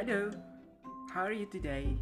Hello, how are you today?